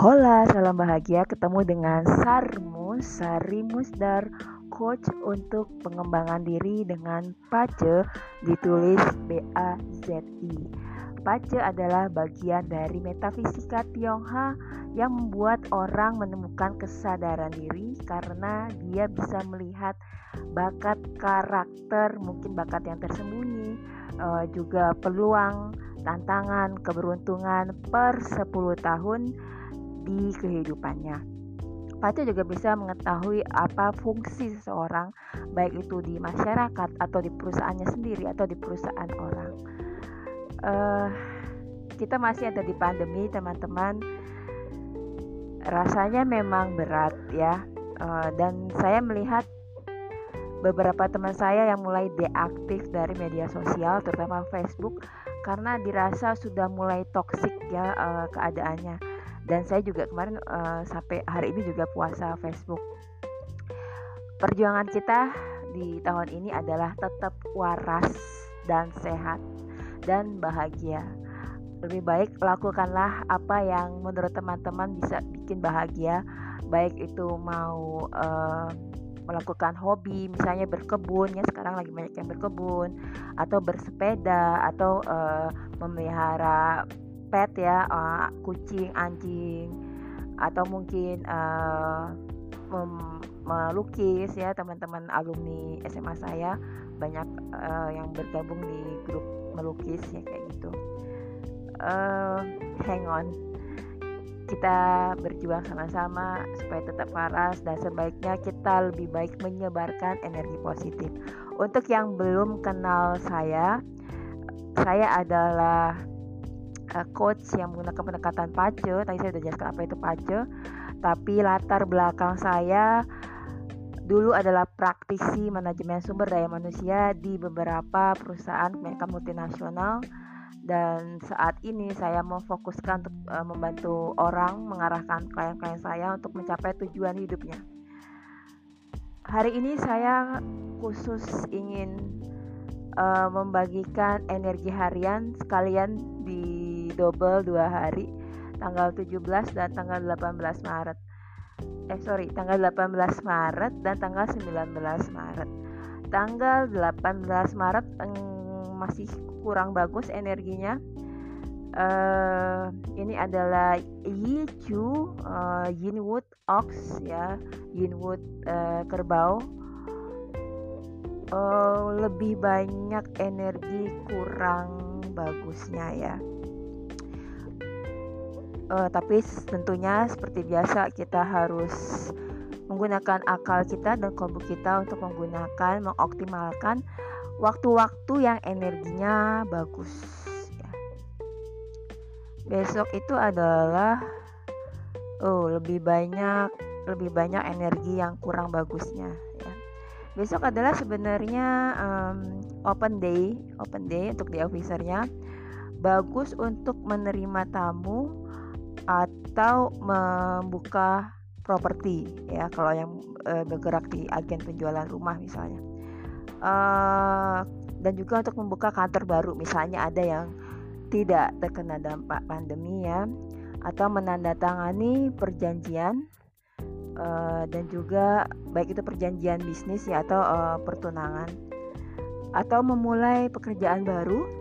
Hola, salam bahagia ketemu dengan Sarmus, Sari Musdar, coach untuk pengembangan diri dengan PACE ditulis B-A-Z-I. PACE adalah bagian dari metafisika Tionghoa yang membuat orang menemukan kesadaran diri karena dia bisa melihat bakat karakter, mungkin bakat yang tersembunyi, uh, juga peluang, tantangan, keberuntungan per 10 tahun di kehidupannya. Pacar juga bisa mengetahui apa fungsi seseorang, baik itu di masyarakat atau di perusahaannya sendiri atau di perusahaan orang. Uh, kita masih ada di pandemi, teman-teman. Rasanya memang berat ya, uh, dan saya melihat beberapa teman saya yang mulai deaktif dari media sosial terutama Facebook karena dirasa sudah mulai toksik ya uh, keadaannya dan saya juga kemarin uh, sampai hari ini juga puasa Facebook. Perjuangan kita di tahun ini adalah tetap waras dan sehat dan bahagia. Lebih baik lakukanlah apa yang menurut teman-teman bisa bikin bahagia. Baik itu mau uh, melakukan hobi misalnya berkebun ya sekarang lagi banyak yang berkebun atau bersepeda atau uh, memelihara pet ya uh, kucing anjing atau mungkin uh, melukis ya teman-teman alumni SMA saya. Banyak uh, yang bergabung di grup melukis ya kayak gitu. Uh, hang on. Kita berjuang sama-sama supaya tetap waras dan sebaiknya kita lebih baik menyebarkan energi positif. Untuk yang belum kenal saya, saya adalah uh, coach yang menggunakan pendekatan pace. Tadi saya sudah jelaskan apa itu pace. Tapi latar belakang saya dulu adalah praktisi manajemen sumber daya manusia di beberapa perusahaan mereka multinasional dan saat ini saya memfokuskan untuk uh, membantu orang mengarahkan klien-klien saya untuk mencapai tujuan hidupnya. Hari ini saya khusus ingin uh, membagikan energi harian sekalian double dua hari tanggal 17 dan tanggal 18 Maret. Eh sorry, tanggal 18 Maret dan tanggal 19 Maret. Tanggal 18 Maret masih kurang bagus energinya uh, ini adalah Yichu uh, Yinwood Ox ya Yinwood uh, kerbau uh, lebih banyak energi kurang bagusnya ya uh, tapi tentunya seperti biasa kita harus menggunakan akal kita dan kolbu kita untuk menggunakan mengoptimalkan waktu-waktu yang energinya bagus ya. besok itu adalah oh lebih banyak lebih banyak energi yang kurang bagusnya ya besok adalah sebenarnya um, open day open day untuk di officernya bagus untuk menerima tamu atau membuka properti ya kalau yang e, bergerak di agen penjualan rumah misalnya. Uh, dan juga untuk membuka kantor baru misalnya ada yang tidak terkena dampak pandemi ya atau menandatangani perjanjian uh, dan juga baik itu perjanjian bisnis ya atau uh, pertunangan atau memulai pekerjaan baru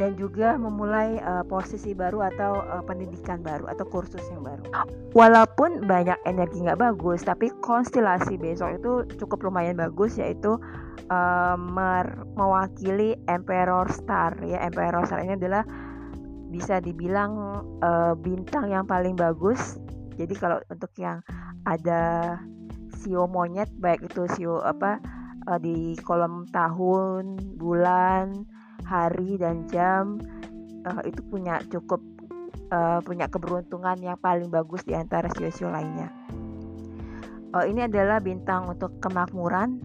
dan juga memulai uh, posisi baru atau uh, pendidikan baru atau kursus yang baru. Walaupun banyak energi nggak bagus, tapi konstelasi besok itu cukup lumayan bagus yaitu uh, mewakili Emperor Star ya. Emperor Star ini adalah bisa dibilang uh, bintang yang paling bagus. Jadi kalau untuk yang ada sio monyet baik itu sio apa uh, di kolom tahun, bulan hari dan jam uh, itu punya cukup uh, punya keberuntungan yang paling bagus di antara sio-sio lainnya. Uh, ini adalah bintang untuk kemakmuran,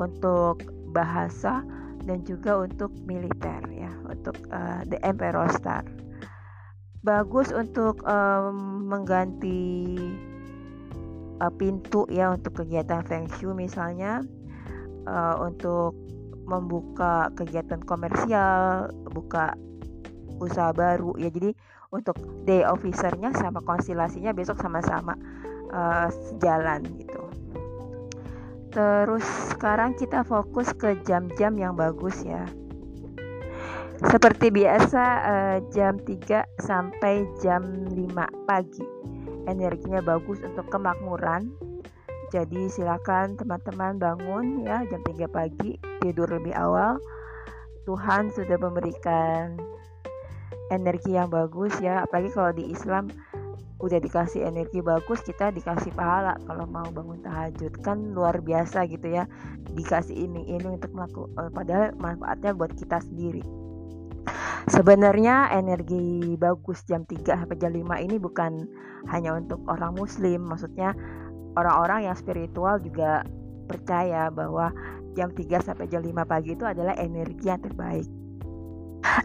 untuk bahasa dan juga untuk militer ya, untuk uh, the Emperor Star. Bagus untuk um, mengganti uh, pintu ya untuk kegiatan feng shui misalnya, uh, untuk membuka kegiatan komersial, buka usaha baru. Ya. Jadi untuk day officernya sama konstelasinya besok sama-sama uh, sejalan gitu. Terus sekarang kita fokus ke jam-jam yang bagus ya. Seperti biasa uh, jam 3 sampai jam 5 pagi. Energinya bagus untuk kemakmuran. Jadi silakan teman-teman bangun ya jam 3 pagi tidur lebih awal Tuhan sudah memberikan energi yang bagus ya. Apalagi kalau di Islam udah dikasih energi bagus kita dikasih pahala kalau mau bangun tahajud. Kan luar biasa gitu ya dikasih ini ini untuk melakukan uh, padahal manfaatnya buat kita sendiri. Sebenarnya energi bagus jam 3 sampai jam 5 ini bukan hanya untuk orang muslim. Maksudnya orang-orang yang spiritual juga percaya bahwa jam 3 sampai jam 5 pagi itu adalah energi yang terbaik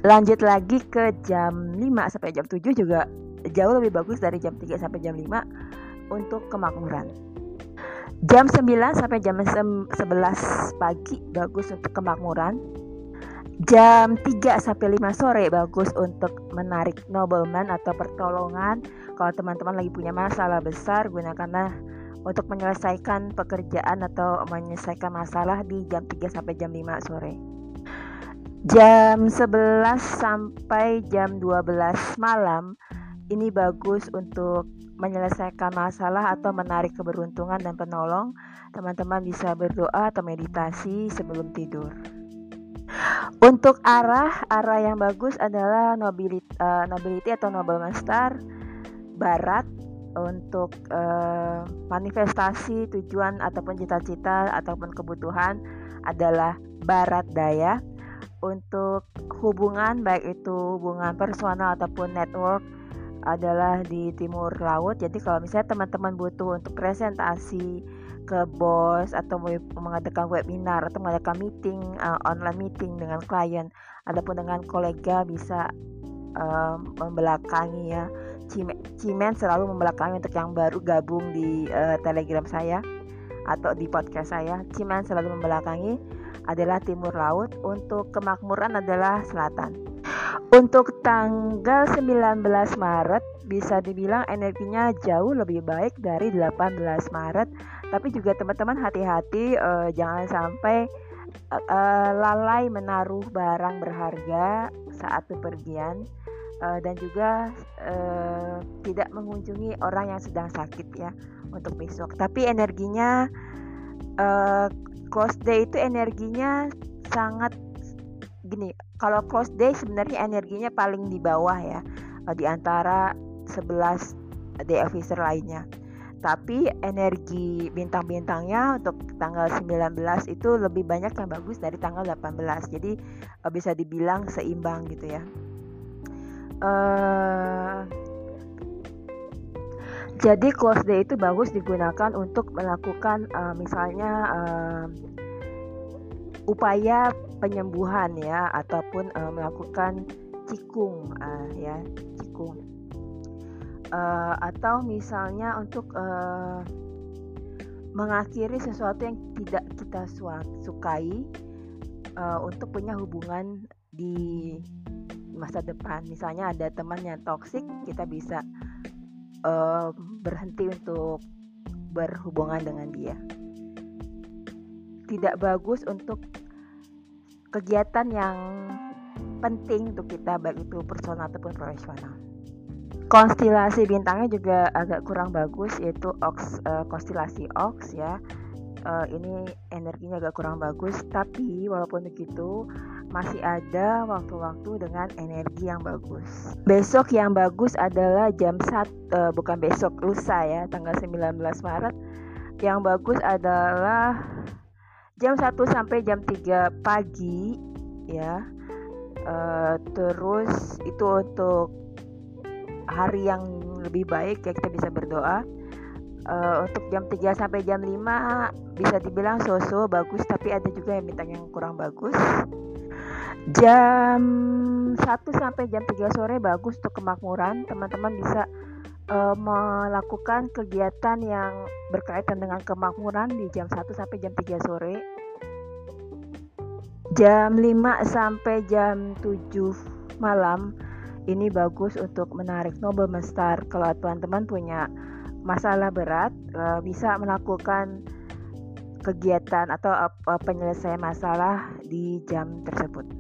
lanjut lagi ke jam 5 sampai jam 7 juga jauh lebih bagus dari jam 3 sampai jam 5 untuk kemakmuran. Jam 9 sampai jam 11 pagi bagus untuk kemakmuran. Jam 3 sampai 5 sore bagus untuk menarik nobleman atau pertolongan. Kalau teman-teman lagi punya masalah besar, gunakanlah untuk menyelesaikan pekerjaan atau menyelesaikan masalah di jam 3 sampai jam 5 sore. Jam 11 sampai jam 12 malam ini bagus untuk menyelesaikan masalah atau menarik keberuntungan dan penolong. Teman-teman bisa berdoa atau meditasi sebelum tidur. Untuk arah, arah yang bagus adalah nobility, uh, nobility atau noble master barat untuk uh, manifestasi tujuan ataupun cita-cita ataupun kebutuhan adalah barat daya untuk hubungan baik itu hubungan personal ataupun network adalah di timur laut. Jadi kalau misalnya teman-teman butuh untuk presentasi ke bos atau mengadakan webinar atau mengadakan meeting uh, online meeting dengan klien ataupun dengan kolega bisa uh, membelakangi ya. Cimen selalu membelakangi untuk yang baru gabung di uh, Telegram saya atau di podcast saya. Cimen selalu membelakangi adalah timur laut, untuk kemakmuran adalah selatan. Untuk tanggal 19 Maret bisa dibilang energinya jauh lebih baik dari 18 Maret. Tapi juga teman-teman hati-hati uh, jangan sampai uh, lalai menaruh barang berharga saat bepergian uh, dan juga uh, tidak mengunjungi orang yang sedang sakit ya untuk besok. Tapi energinya uh, close day itu energinya sangat gini. Kalau close day sebenarnya energinya paling di bawah ya eh, di antara 11 day officer lainnya. Tapi energi bintang-bintangnya untuk tanggal 19 itu lebih banyak yang bagus dari tanggal 18 jadi bisa dibilang seimbang gitu ya uh, jadi close day itu bagus digunakan untuk melakukan uh, misalnya uh, upaya penyembuhan ya ataupun uh, melakukan cikung uh, ya cikung. Uh, atau misalnya untuk uh, mengakhiri sesuatu yang tidak kita sukai uh, untuk punya hubungan di masa depan misalnya ada teman yang toksik kita bisa uh, berhenti untuk berhubungan dengan dia tidak bagus untuk kegiatan yang penting untuk kita baik itu personal ataupun profesional. Konstelasi bintangnya juga agak kurang bagus yaitu ox uh, konstelasi ox ya. Uh, ini energinya agak kurang bagus tapi walaupun begitu masih ada waktu-waktu dengan energi yang bagus. Besok yang bagus adalah jam 1 uh, eh, bukan besok lusa ya tanggal 19 Maret. Yang bagus adalah jam 1 sampai jam 3 pagi ya uh, terus itu untuk hari yang lebih baik ya kita bisa berdoa uh, untuk jam 3 sampai jam 5 bisa dibilang so-so bagus tapi ada juga yang bintang yang kurang bagus jam 1 sampai jam 3 sore bagus untuk kemakmuran teman-teman bisa uh, melakukan kegiatan yang berkaitan dengan kemakmuran di jam 1 sampai jam 3 sore. Jam 5 sampai jam 7 malam ini bagus untuk menarik Nobleman Star. Kalau teman-teman punya masalah berat, uh, bisa melakukan kegiatan atau uh, penyelesaian masalah di jam tersebut.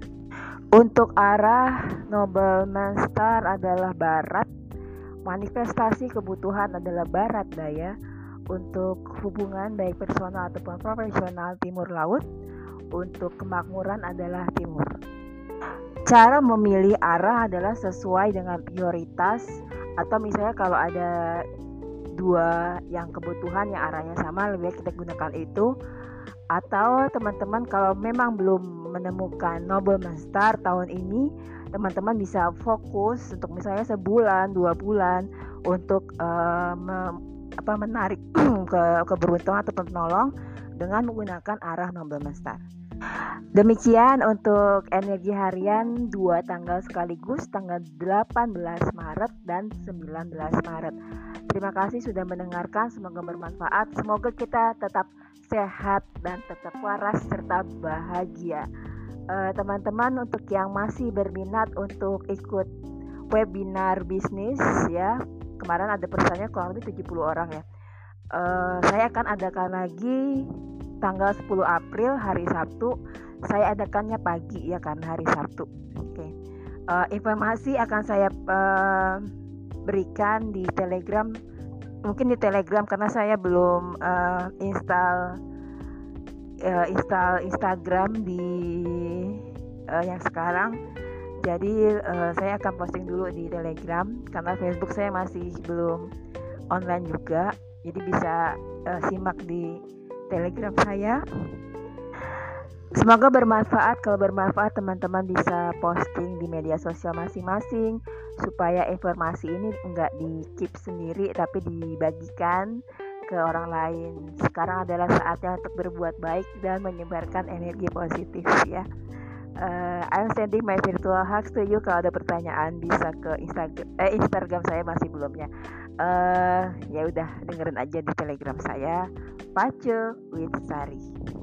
Untuk arah Nobleman Star adalah barat, manifestasi kebutuhan adalah barat daya, untuk hubungan baik personal ataupun profesional timur laut, untuk kemakmuran adalah timur. Cara memilih arah adalah sesuai dengan prioritas atau misalnya kalau ada dua yang kebutuhan yang arahnya sama lebih kita gunakan itu atau teman-teman kalau memang belum menemukan Nobel Master tahun ini teman-teman bisa fokus untuk misalnya sebulan dua bulan untuk uh, me, apa menarik ke keberuntungan atau penolong dengan menggunakan arah Nobel Master. Demikian untuk energi harian dua tanggal sekaligus tanggal 18 Maret dan 19 Maret. Terima kasih sudah mendengarkan, semoga bermanfaat. Semoga kita tetap sehat dan tetap waras serta bahagia. Eh, teman-teman uh, untuk yang masih berminat untuk ikut webinar bisnis ya, kemarin ada pesertanya kurang lebih 70 orang ya. Uh, saya akan adakan lagi tanggal 10 April hari Sabtu saya adakannya pagi ya karena hari Sabtu oke okay. uh, eh, informasi akan saya uh, berikan di Telegram mungkin di Telegram karena saya belum uh, install uh, install Instagram di uh, yang sekarang jadi uh, saya akan posting dulu di Telegram karena Facebook saya masih belum online juga jadi bisa uh, simak di telegram saya. Semoga bermanfaat. Kalau bermanfaat, teman-teman bisa posting di media sosial masing-masing supaya informasi ini enggak di keep sendiri tapi dibagikan ke orang lain. Sekarang adalah saatnya untuk berbuat baik dan menyebarkan energi positif ya. Uh, I'm sending my virtual hugs to you. Kalau ada pertanyaan bisa ke Instagram, eh, Instagram saya masih belum ya. Uh, ya udah dengerin aja di Telegram saya. Pace with Sari.